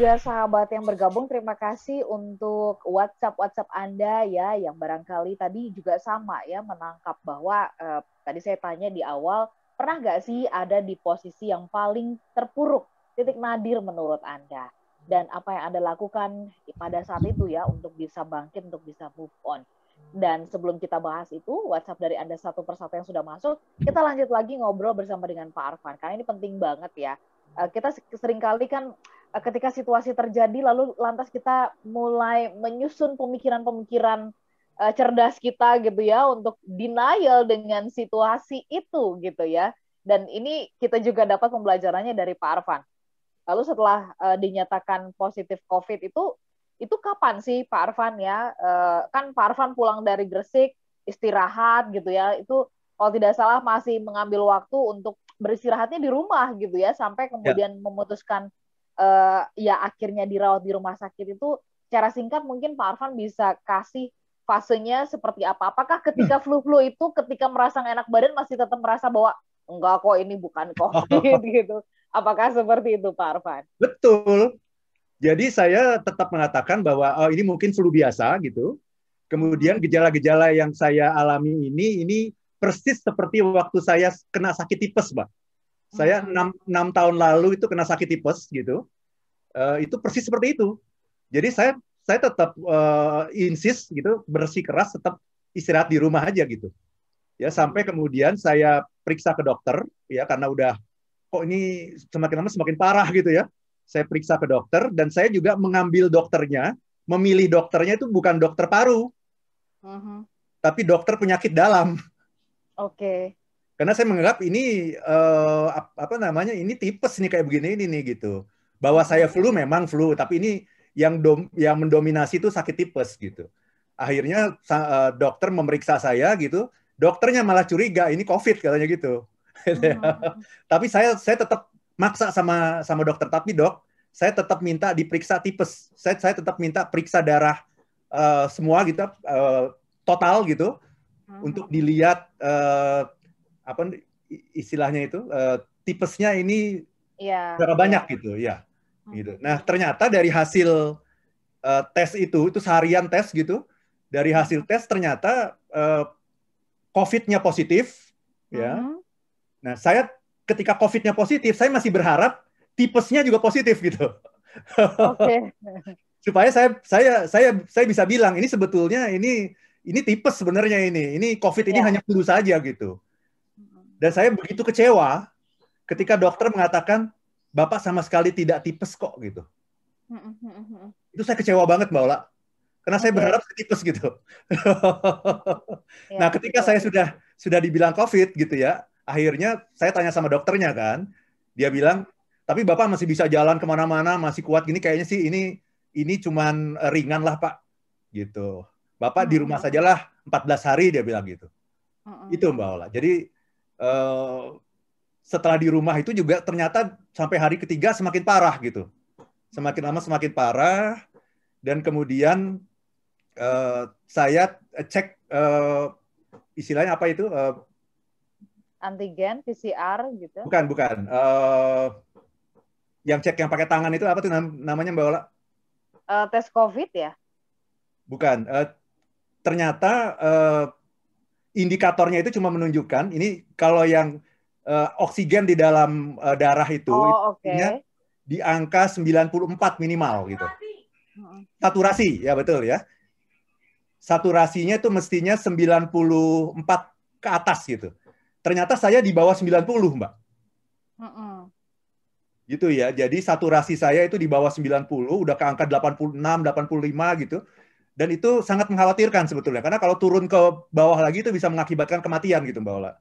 juga sahabat yang bergabung, terima kasih untuk WhatsApp-WhatsApp Anda ya, yang barangkali tadi juga sama ya, menangkap bahwa eh, tadi saya tanya di awal, pernah nggak sih ada di posisi yang paling terpuruk, titik nadir menurut Anda? Dan apa yang Anda lakukan pada saat itu ya, untuk bisa bangkit, untuk bisa move on. Dan sebelum kita bahas itu, WhatsApp dari Anda satu persatu yang sudah masuk, kita lanjut lagi ngobrol bersama dengan Pak Arfan, karena ini penting banget ya. Eh, kita sering kali kan ketika situasi terjadi lalu lantas kita mulai menyusun pemikiran-pemikiran uh, cerdas kita gitu ya untuk denial dengan situasi itu gitu ya. Dan ini kita juga dapat pembelajarannya dari Pak Arfan. Lalu setelah uh, dinyatakan positif COVID itu itu kapan sih Pak Arfan ya? Uh, kan Pak Arfan pulang dari Gresik istirahat gitu ya. Itu kalau tidak salah masih mengambil waktu untuk beristirahatnya di rumah gitu ya sampai kemudian ya. memutuskan uh, ya akhirnya dirawat di rumah sakit itu secara singkat mungkin Pak Arfan bisa kasih fasenya seperti apa? Apakah ketika hmm. flu-flu itu ketika merasa enak badan masih tetap merasa bahwa enggak kok ini bukan COVID gitu. Apakah seperti itu Pak Arfan? Betul. Jadi saya tetap mengatakan bahwa oh, ini mungkin flu biasa gitu. Kemudian gejala-gejala yang saya alami ini ini persis seperti waktu saya kena sakit tipes, Mbak. Saya hmm. enam, enam tahun lalu itu kena sakit tipes gitu. Uh, itu persis seperti itu. Jadi saya saya tetap uh, insist gitu bersikeras tetap istirahat di rumah aja gitu. Ya sampai kemudian saya periksa ke dokter ya karena udah kok ini semakin lama semakin parah gitu ya. Saya periksa ke dokter dan saya juga mengambil dokternya, memilih dokternya itu bukan dokter paru, uh -huh. tapi dokter penyakit dalam. Oke. Okay karena saya menganggap ini uh, apa namanya ini tipes nih kayak begini ini nih gitu. Bahwa saya flu memang flu tapi ini yang dom, yang mendominasi itu sakit tipes gitu. Akhirnya uh, dokter memeriksa saya gitu. Dokternya malah curiga ini covid katanya gitu. Hmm. tapi saya saya tetap maksa sama sama dokter. Tapi dok saya tetap minta diperiksa tipes. Saya saya tetap minta periksa darah uh, semua gitu uh, total gitu hmm. untuk dilihat uh, apa istilahnya itu uh, tipesnya ini ya, berapa banyak ya. gitu ya hmm. gitu nah ternyata dari hasil uh, tes itu itu seharian tes gitu dari hasil tes ternyata uh, COVID-nya positif ya hmm. nah saya ketika COVID-nya positif saya masih berharap tipesnya juga positif gitu okay. supaya saya saya saya saya bisa bilang ini sebetulnya ini ini tipes sebenarnya ini ini COVID ini ya. hanya flu saja gitu dan saya begitu kecewa ketika dokter mengatakan bapak sama sekali tidak tipes kok gitu. Itu saya kecewa banget Mbak Ola. Karena saya berharap saya tipes gitu. ya, nah, ketika saya sudah sudah dibilang COVID gitu ya, akhirnya saya tanya sama dokternya kan, dia bilang, tapi bapak masih bisa jalan ke mana-mana, masih kuat gini, kayaknya sih ini ini cuman ringan lah pak, gitu. Bapak di rumah sajalah 14 hari dia bilang gitu. Itu Mbak Ola. Jadi Eh, setelah di rumah itu juga ternyata sampai hari ketiga semakin parah gitu. Semakin lama semakin parah dan kemudian uh, saya cek uh, istilahnya apa itu uh, antigen PCR gitu. Bukan, bukan. Uh, yang cek yang pakai tangan itu apa tuh namanya Mbak Ola? Uh, tes COVID ya? Bukan. Uh, ternyata uh, indikatornya itu cuma menunjukkan ini kalau yang uh, oksigen di dalam uh, darah itu oh, okay. di angka 94 minimal gitu. Saturasi ya betul ya. Saturasinya itu mestinya 94 ke atas gitu. Ternyata saya di bawah 90, Mbak. Uh -uh. Gitu ya. Jadi saturasi saya itu di bawah 90, udah ke angka 86, 85 gitu dan itu sangat mengkhawatirkan sebetulnya karena kalau turun ke bawah lagi itu bisa mengakibatkan kematian gitu Mbak Ola.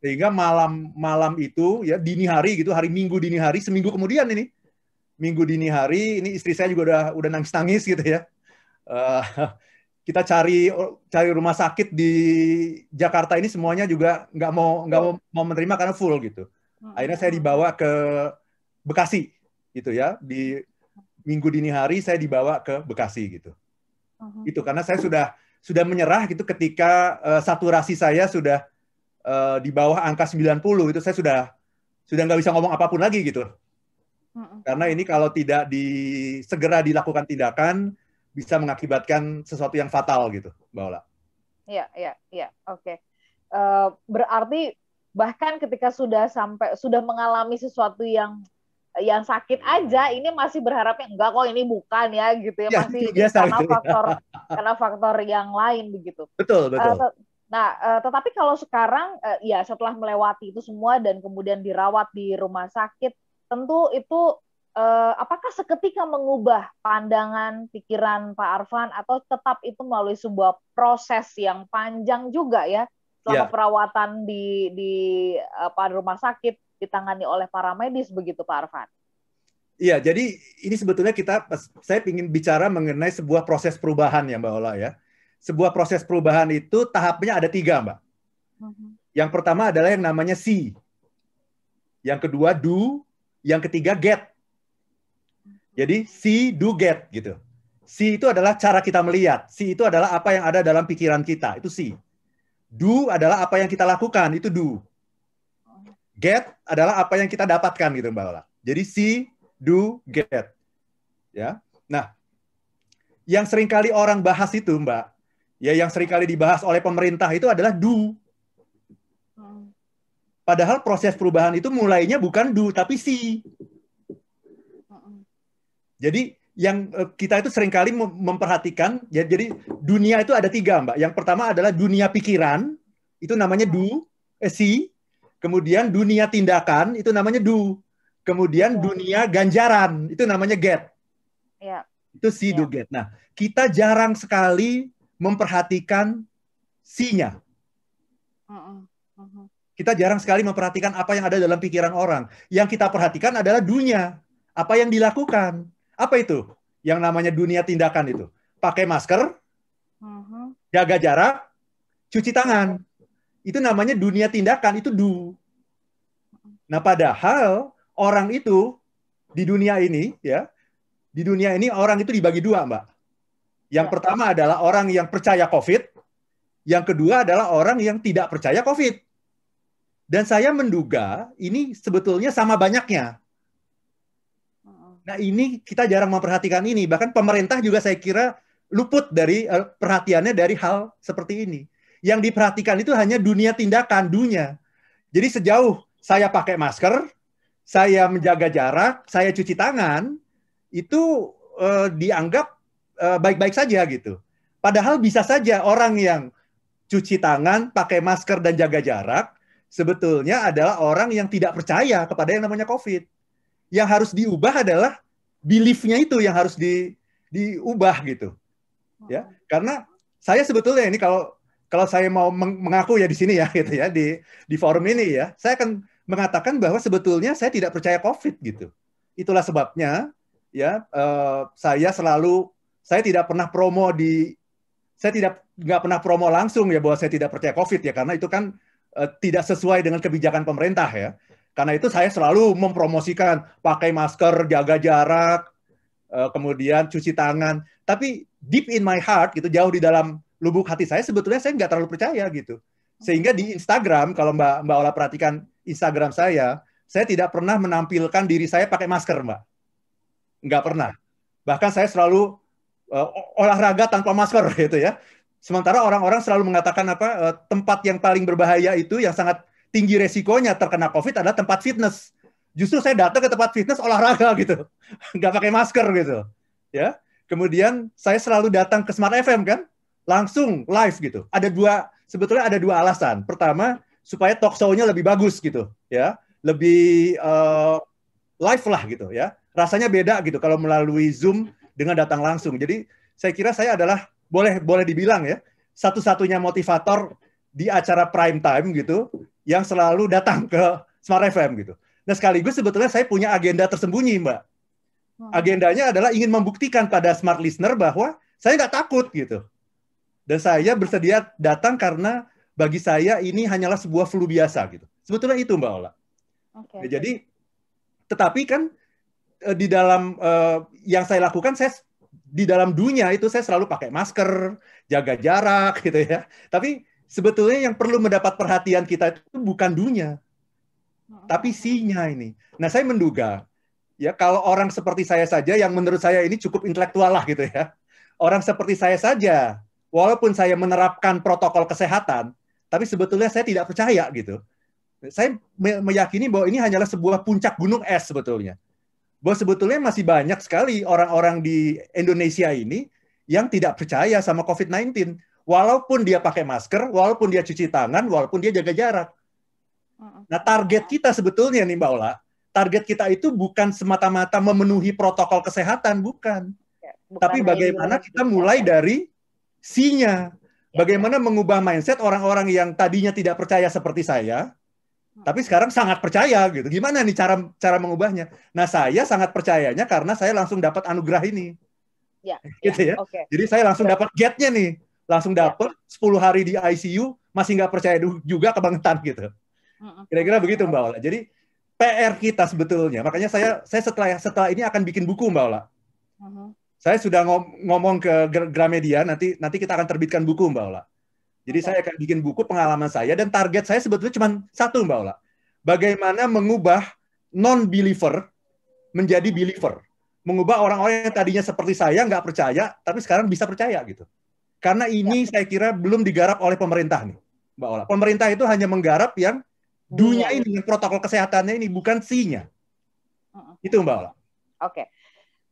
Sehingga malam malam itu ya dini hari gitu hari Minggu dini hari seminggu kemudian ini Minggu dini hari ini istri saya juga udah udah nangis nangis gitu ya. Uh, kita cari cari rumah sakit di Jakarta ini semuanya juga nggak mau nggak mau, mau menerima karena full gitu. Akhirnya saya dibawa ke Bekasi gitu ya di minggu dini hari saya dibawa ke Bekasi gitu. Uh-huh. Itu karena saya sudah sudah menyerah gitu ketika uh, saturasi saya sudah uh, di bawah angka 90 itu saya sudah sudah nggak bisa ngomong apa pun lagi gitu. Karena ini kalau tidak di segera dilakukan tindakan bisa mengakibatkan sesuatu yang fatal gitu, Mbak Ola. Iya, iya, iya. Oke. Uh, berarti bahkan ketika sudah sampai sudah mengalami sesuatu yang yang sakit aja ini masih berharapnya enggak kok ini bukan ya gitu ya, ya masih biasa, karena gitu. faktor karena faktor yang lain begitu. Betul, betul. Uh, nah, uh, tetapi kalau sekarang uh, ya setelah melewati itu semua dan kemudian dirawat di rumah sakit, tentu itu uh, apakah seketika mengubah pandangan pikiran Pak Arfan atau tetap itu melalui sebuah proses yang panjang juga ya selama yeah. perawatan di di apa rumah sakit ditangani oleh para medis begitu Pak Arfan? Iya, jadi ini sebetulnya kita saya ingin bicara mengenai sebuah proses perubahan ya Mbak Ola ya. Sebuah proses perubahan itu tahapnya ada tiga Mbak. Uh-huh. Yang pertama adalah yang namanya see. Yang kedua do, yang ketiga get. Jadi see, do, get gitu. See itu adalah cara kita melihat. See itu adalah apa yang ada dalam pikiran kita. Itu see. Do adalah apa yang kita lakukan. Itu do get adalah apa yang kita dapatkan gitu Mbak Ola. Jadi see, do, get. Ya. Nah, yang sering kali orang bahas itu Mbak, ya yang sering kali dibahas oleh pemerintah itu adalah do. Padahal proses perubahan itu mulainya bukan do tapi see. Jadi yang eh, kita itu sering kali memperhatikan, ya, jadi dunia itu ada tiga, Mbak. Yang pertama adalah dunia pikiran, itu namanya do, eh, see. Kemudian dunia tindakan itu namanya do. Kemudian ya. dunia ganjaran itu namanya get. Ya. Itu see, ya. do, get. Nah, kita jarang sekali memperhatikan si-nya. Uh -uh. Kita jarang sekali memperhatikan apa yang ada dalam pikiran orang. Yang kita perhatikan adalah dunia. Apa yang dilakukan. Apa itu? Yang namanya dunia tindakan itu. Pakai masker, uh jaga jarak, cuci tangan itu namanya dunia tindakan itu do. Nah, padahal orang itu di dunia ini ya, di dunia ini orang itu dibagi dua, Mbak. Yang ya. pertama adalah orang yang percaya COVID, yang kedua adalah orang yang tidak percaya COVID. Dan saya menduga ini sebetulnya sama banyaknya. Nah, ini kita jarang memperhatikan ini. Bahkan pemerintah juga saya kira luput dari uh, perhatiannya dari hal seperti ini yang diperhatikan itu hanya dunia tindakan, dunia. Jadi sejauh saya pakai masker, saya menjaga jarak, saya cuci tangan, itu uh, dianggap uh, baik-baik saja gitu. Padahal bisa saja orang yang cuci tangan, pakai masker dan jaga jarak, sebetulnya adalah orang yang tidak percaya kepada yang namanya COVID. Yang harus diubah adalah belief-nya itu yang harus di, diubah gitu. Ya, karena saya sebetulnya ini kalau kalau saya mau mengaku ya di sini ya gitu ya di di forum ini ya, saya akan mengatakan bahwa sebetulnya saya tidak percaya COVID gitu. Itulah sebabnya ya uh, saya selalu saya tidak pernah promo di saya tidak nggak pernah promo langsung ya bahwa saya tidak percaya COVID ya karena itu kan uh, tidak sesuai dengan kebijakan pemerintah ya. Karena itu saya selalu mempromosikan pakai masker, jaga jarak, uh, kemudian cuci tangan. Tapi deep in my heart gitu jauh di dalam lubuk hati saya sebetulnya saya nggak terlalu percaya gitu. Sehingga di Instagram kalau Mbak Mbak Ola perhatikan Instagram saya, saya tidak pernah menampilkan diri saya pakai masker, Mbak. Nggak pernah. Bahkan saya selalu uh, olahraga tanpa masker gitu ya. Sementara orang-orang selalu mengatakan apa uh, tempat yang paling berbahaya itu yang sangat tinggi resikonya terkena COVID adalah tempat fitness. Justru saya datang ke tempat fitness olahraga gitu, nggak pakai masker gitu, ya. Kemudian saya selalu datang ke Smart FM kan, langsung live gitu. Ada dua sebetulnya ada dua alasan. Pertama, supaya talk show-nya lebih bagus gitu, ya. Lebih uh, live lah gitu ya. Rasanya beda gitu kalau melalui Zoom dengan datang langsung. Jadi saya kira saya adalah boleh boleh dibilang ya, satu-satunya motivator di acara prime time gitu yang selalu datang ke Smart FM gitu. Nah, sekaligus sebetulnya saya punya agenda tersembunyi, Mbak. Hmm. Agendanya adalah ingin membuktikan pada smart listener bahwa saya nggak takut gitu. Dan saya bersedia datang karena bagi saya ini hanyalah sebuah flu biasa gitu. Sebetulnya itu Mbak Ola. Okay. Ya, jadi tetapi kan eh, di dalam uh, yang saya lakukan saya di dalam dunia itu saya selalu pakai masker, jaga jarak gitu ya. Tapi sebetulnya yang perlu mendapat perhatian kita itu bukan dunia. Tapi sinya ini. Nah, saya menduga ya kalau orang seperti saya saja yang menurut saya ini cukup intelektual lah gitu ya. Orang seperti saya saja, walaupun saya menerapkan protokol kesehatan, tapi sebetulnya saya tidak percaya gitu. Saya meyakini bahwa ini hanyalah sebuah puncak gunung es sebetulnya. Bahwa sebetulnya masih banyak sekali orang-orang di Indonesia ini yang tidak percaya sama COVID-19. Walaupun dia pakai masker, walaupun dia cuci tangan, walaupun dia jaga jarak. Nah target kita sebetulnya nih Mbak Ola, target kita itu bukan semata-mata memenuhi protokol kesehatan, bukan. Ya, bukan Tapi bagaimana kita mulai dari sinya. Ya. Bagaimana mengubah mindset orang-orang yang tadinya tidak percaya seperti saya, tapi sekarang sangat percaya gitu. Gimana nih cara cara mengubahnya? Nah, saya sangat percayanya karena saya langsung dapat anugerah ini. Ya, gitu ya. ya. Okay. Jadi saya langsung dapat getnya nih. Langsung ya. dapat ya. 10 hari di ICU masih nggak percaya juga kebangetan gitu. Kira-kira begitu Mbak Ola. Jadi PR kita sebetulnya. Makanya saya saya setelah setelah ini akan bikin buku Mbak Ola. Uh-huh. Saya sudah ngomong ke Gramedia nanti nanti kita akan terbitkan buku Mbak Ola. Jadi okay. saya akan bikin buku pengalaman saya dan target saya sebetulnya cuma satu Mbak Ola. Bagaimana mengubah non believer menjadi believer. Mengubah orang-orang yang tadinya seperti saya nggak percaya tapi sekarang bisa percaya gitu. Karena ini ya. saya kira belum digarap oleh pemerintah nih, Mbak Ola. Pemerintah itu hanya menggarap yang dunia iya. ini protokol kesehatannya ini bukan C-nya. Itu Mbak Ola. Oke. Okay.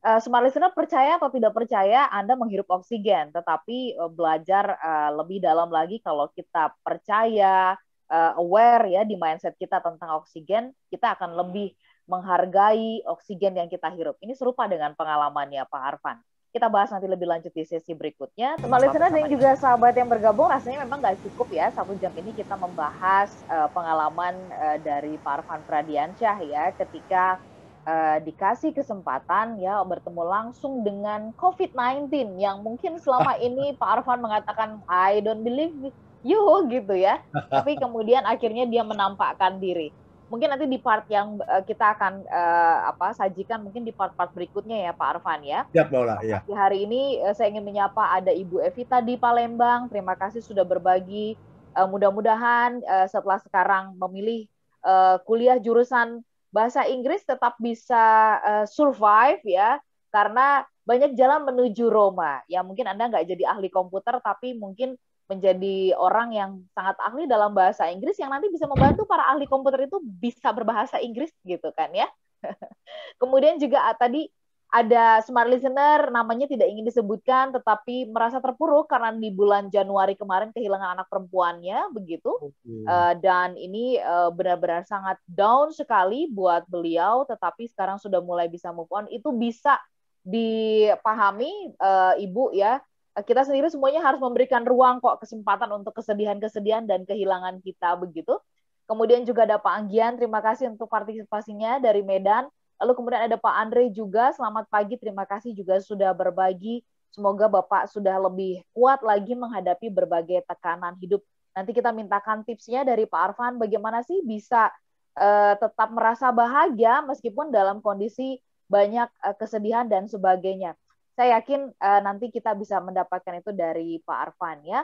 Uh, smart listener percaya atau tidak percaya Anda menghirup oksigen, tetapi uh, belajar uh, lebih dalam lagi kalau kita percaya, uh, aware ya di mindset kita tentang oksigen, kita akan lebih menghargai oksigen yang kita hirup. Ini serupa dengan pengalamannya Pak Arfan kita bahas nanti lebih lanjut di sesi berikutnya. Teman listener dan juga sahabat yang bergabung, rasanya memang nggak cukup ya satu jam ini kita membahas uh, pengalaman uh, dari Pak Arfan Pradiansyah ya ketika uh, dikasih kesempatan ya bertemu langsung dengan COVID-19 yang mungkin selama ini Pak Arfan mengatakan I don't believe you gitu ya, tapi kemudian akhirnya dia menampakkan diri mungkin nanti di part yang uh, kita akan uh, apa sajikan mungkin di part-part berikutnya ya Pak Arfan ya. Siap ya. Di hari ini uh, saya ingin menyapa ada Ibu Evita di Palembang. Terima kasih sudah berbagi. Uh, mudah-mudahan uh, setelah sekarang memilih uh, kuliah jurusan bahasa Inggris tetap bisa uh, survive ya karena banyak jalan menuju Roma. Ya mungkin Anda nggak jadi ahli komputer tapi mungkin menjadi orang yang sangat ahli dalam bahasa Inggris yang nanti bisa membantu para ahli komputer itu bisa berbahasa Inggris gitu kan ya. Kemudian juga ah, tadi ada smart listener namanya tidak ingin disebutkan tetapi merasa terpuruk karena di bulan Januari kemarin kehilangan anak perempuannya begitu okay. uh, eh, dan ini uh, benar-benar sangat down sekali buat beliau tetapi sekarang sudah mulai bisa move on itu bisa dipahami uh, ibu ya kita sendiri semuanya harus memberikan ruang kok kesempatan untuk kesedihan-kesedihan dan kehilangan kita begitu. Kemudian juga ada Pak Anggian, terima kasih untuk partisipasinya dari Medan. Lalu kemudian ada Pak Andre juga, selamat pagi, terima kasih juga sudah berbagi. Semoga Bapak sudah lebih kuat lagi menghadapi berbagai tekanan hidup. Nanti kita mintakan tipsnya dari Pak Arfan, bagaimana sih bisa uh, tetap merasa bahagia meskipun dalam kondisi banyak uh, kesedihan dan sebagainya saya yakin uh, nanti kita bisa mendapatkan itu dari Pak Arfan ya.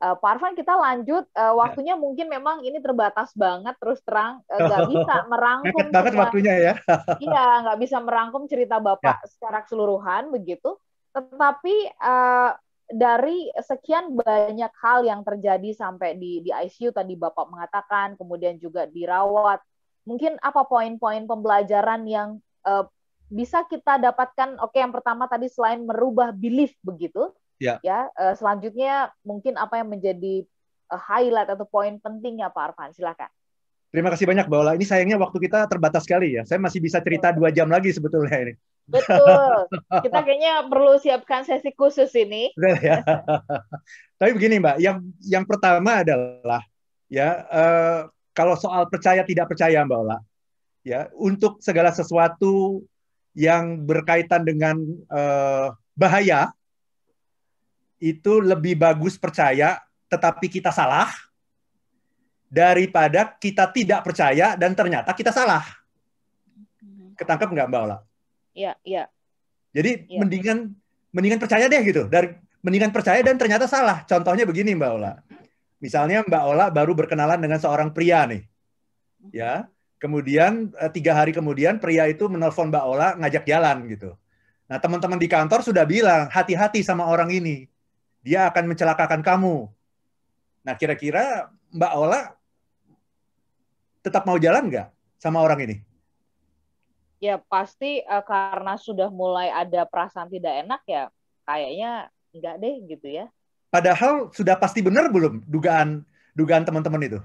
Uh, Pak Arfan kita lanjut. Uh, waktunya ya. mungkin memang ini terbatas banget terus terang nggak uh, bisa merangkum banget waktunya ya. Iya nggak bisa merangkum cerita bapak ya. secara keseluruhan begitu. Tetapi uh, dari sekian banyak hal yang terjadi sampai di di ICU tadi bapak mengatakan kemudian juga dirawat. Mungkin apa poin-poin pembelajaran yang uh, bisa kita dapatkan? Oke okay, yang pertama tadi selain merubah belief begitu ya, ya uh, selanjutnya mungkin apa yang menjadi uh, highlight atau poin pentingnya Pak Arfan silakan Terima kasih banyak Mbak Ola. Ini sayangnya waktu kita terbatas sekali ya. Saya masih bisa cerita dua jam lagi sebetulnya ini. Betul. Kita kayaknya perlu siapkan sesi khusus ini. Betul ya. Tapi begini Mbak, yang yang pertama adalah ya uh, kalau soal percaya tidak percaya Mbak Ola, ya untuk segala sesuatu yang berkaitan dengan uh, bahaya itu lebih bagus percaya tetapi kita salah daripada kita tidak percaya dan ternyata kita salah. Ketangkep nggak Mbak Ola? Iya, iya. Jadi ya. mendingan mendingan percaya deh gitu. Dari mendingan percaya dan ternyata salah. Contohnya begini Mbak Ola. Misalnya Mbak Ola baru berkenalan dengan seorang pria nih. Ya, Kemudian eh, tiga hari kemudian pria itu menelpon Mbak Ola ngajak jalan gitu. Nah teman-teman di kantor sudah bilang hati-hati sama orang ini, dia akan mencelakakan kamu. Nah kira-kira Mbak Ola tetap mau jalan nggak sama orang ini? Ya pasti uh, karena sudah mulai ada perasaan tidak enak ya, kayaknya enggak deh gitu ya. Padahal sudah pasti benar belum dugaan dugaan teman-teman itu?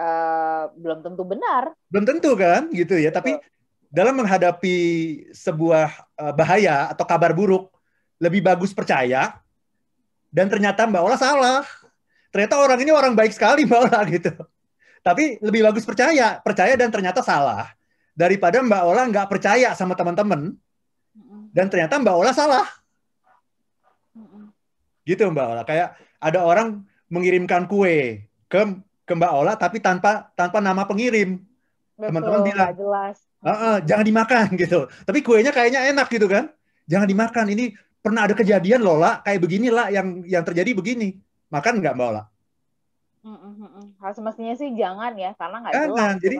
uh, belum tentu benar. Belum tentu kan, gitu ya. Tapi dalam menghadapi sebuah uh, bahaya atau kabar buruk, lebih bagus percaya. Dan ternyata Mbak Ola salah. Ternyata orang ini orang baik sekali Mbak Ola gitu. Tapi lebih bagus percaya, percaya dan ternyata salah daripada Mbak Ola nggak percaya sama teman-teman dan ternyata Mbak Ola salah. Gitu Mbak Ola. Kayak ada orang mengirimkan kue ke ke Mbak Ola tapi tanpa tanpa nama pengirim. Teman-teman bilang, jelas. Uh, uh, jangan dimakan gitu. Tapi kuenya kayaknya enak gitu kan? Jangan dimakan. Ini pernah ada kejadian loh lah, kayak beginilah yang yang terjadi begini. Makan nggak Mbak Ola? Hal semestinya sih jangan ya, karena nggak. Jangan. Jadi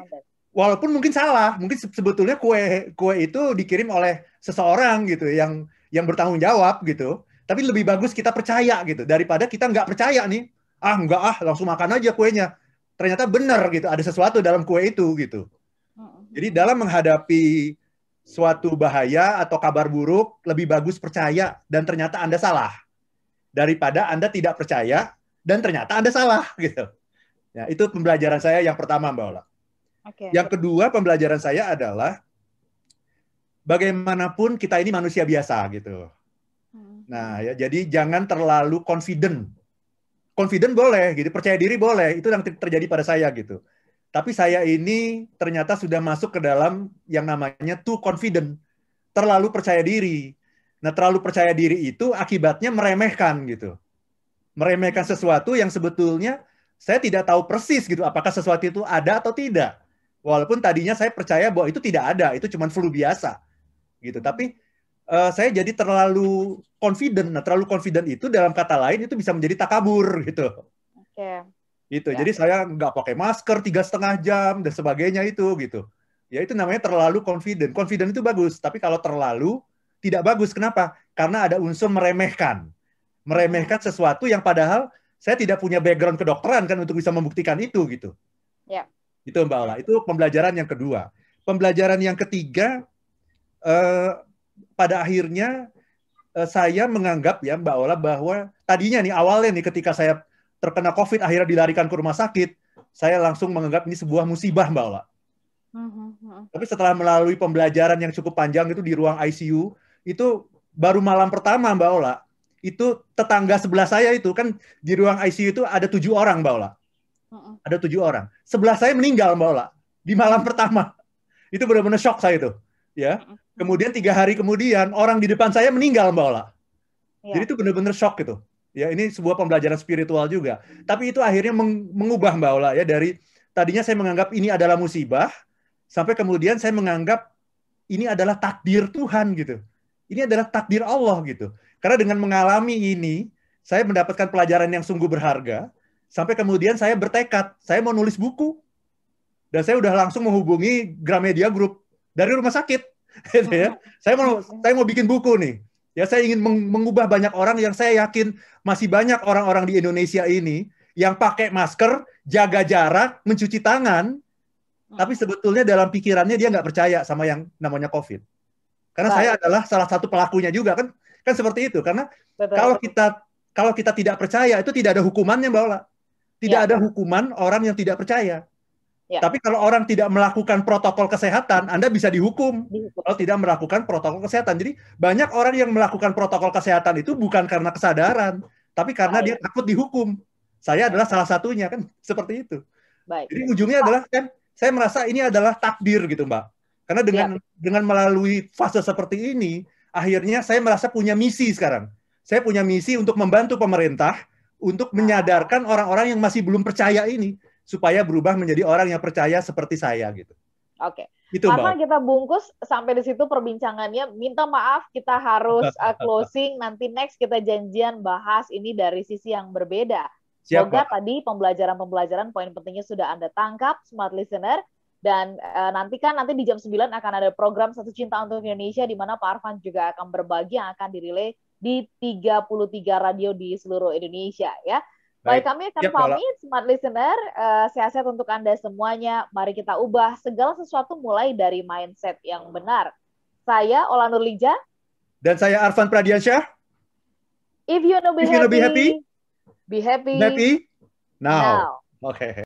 walaupun mungkin salah, mungkin sebetulnya kue kue itu dikirim oleh seseorang gitu yang yang bertanggung jawab gitu. Tapi lebih bagus kita percaya gitu daripada kita nggak percaya nih. Ah nggak ah langsung makan aja kuenya ternyata benar gitu ada sesuatu dalam kue itu gitu. Jadi dalam menghadapi suatu bahaya atau kabar buruk lebih bagus percaya dan ternyata Anda salah daripada Anda tidak percaya dan ternyata Anda salah gitu. Ya, itu pembelajaran saya yang pertama Mbak Ola. Okay. Yang kedua pembelajaran saya adalah bagaimanapun kita ini manusia biasa gitu. Hmm. Nah, ya jadi jangan terlalu confident confident boleh gitu, percaya diri boleh, itu yang terjadi pada saya gitu. Tapi saya ini ternyata sudah masuk ke dalam yang namanya too confident, terlalu percaya diri. Nah, terlalu percaya diri itu akibatnya meremehkan gitu. Meremehkan sesuatu yang sebetulnya saya tidak tahu persis gitu apakah sesuatu itu ada atau tidak. Walaupun tadinya saya percaya bahwa itu tidak ada, itu cuma flu biasa. Gitu. Tapi uh, saya jadi terlalu confident. Nah, terlalu confident itu dalam kata lain itu bisa menjadi takabur gitu. Oke. Okay. Itu. Ya. Jadi saya nggak pakai masker tiga setengah jam dan sebagainya itu gitu. Ya itu namanya terlalu confident. Confident itu bagus, tapi kalau terlalu tidak bagus. Kenapa? Karena ada unsur meremehkan. Meremehkan sesuatu yang padahal saya tidak punya background kedokteran kan untuk bisa membuktikan itu gitu. Ya. Itu Mbak Ola. Itu pembelajaran yang kedua. Pembelajaran yang ketiga, eh, pada akhirnya uh, saya menganggap ya Mbak Ola bahwa tadinya nih awalnya nih ketika saya terkena COVID akhirnya dilarikan ke rumah sakit, saya langsung menganggap ini sebuah musibah Mbak Ola. Tapi setelah melalui pembelajaran yang cukup panjang itu di ruang ICU, itu baru malam pertama Mbak Ola, itu tetangga sebelah saya itu kan di ruang ICU itu ada tujuh orang Mbak Ola. Ada tujuh orang. Sebelah saya meninggal Mbak Ola di malam pertama. Itu benar-benar shock saya itu. Ya. Kemudian tiga hari kemudian orang di depan saya meninggal Mbak Ola. Ya. Jadi itu benar-benar shock gitu. Ya ini sebuah pembelajaran spiritual juga. Tapi itu akhirnya mengubah Mbak Ola ya dari tadinya saya menganggap ini adalah musibah sampai kemudian saya menganggap ini adalah takdir Tuhan gitu. Ini adalah takdir Allah gitu. Karena dengan mengalami ini saya mendapatkan pelajaran yang sungguh berharga sampai kemudian saya bertekad saya mau nulis buku dan saya udah langsung menghubungi Gramedia Group dari rumah sakit gitu ya. Saya mau saya mau bikin buku nih. Ya saya ingin mengubah banyak orang yang saya yakin masih banyak orang-orang di Indonesia ini yang pakai masker, jaga jarak, mencuci tangan, tapi sebetulnya dalam pikirannya dia nggak percaya sama yang namanya COVID. Karena Baik. saya adalah salah satu pelakunya juga kan, kan seperti itu. Karena Betul. kalau kita kalau kita tidak percaya itu tidak ada hukumannya, Mbak Ola. Tidak ya. ada hukuman orang yang tidak percaya. Ya. Tapi kalau orang tidak melakukan protokol kesehatan, Anda bisa dihukum, dihukum kalau tidak melakukan protokol kesehatan. Jadi banyak orang yang melakukan protokol kesehatan itu bukan karena kesadaran, tapi karena Baik. dia takut dihukum. Saya adalah salah satunya kan seperti itu. Baik. Jadi ujungnya adalah kan saya merasa ini adalah takdir gitu, Mbak. Karena dengan ya. dengan melalui fase seperti ini, akhirnya saya merasa punya misi sekarang. Saya punya misi untuk membantu pemerintah untuk menyadarkan orang-orang yang masih belum percaya ini supaya berubah menjadi orang yang percaya seperti saya gitu. Oke. Okay. Itu, Karena Mbak. kita bungkus sampai di situ perbincangannya. Minta maaf kita harus uh, closing. Nanti next kita janjian bahas ini dari sisi yang berbeda. Semoga tadi pembelajaran-pembelajaran poin pentingnya sudah Anda tangkap, smart listener. Dan uh, nanti kan nanti di jam 9 akan ada program Satu Cinta untuk Indonesia di mana Pak Arfan juga akan berbagi yang akan dirilai di 33 radio di seluruh Indonesia ya. Baik, kami akan ya, pamit, smart listener. Uh, sehat-sehat untuk Anda semuanya. Mari kita ubah segala sesuatu mulai dari mindset yang benar. Saya Ola Nurlija. Dan saya Arfan Pradiansyah. If you wanna be, If happy, be happy, be happy, happy now. now. Oke. Okay.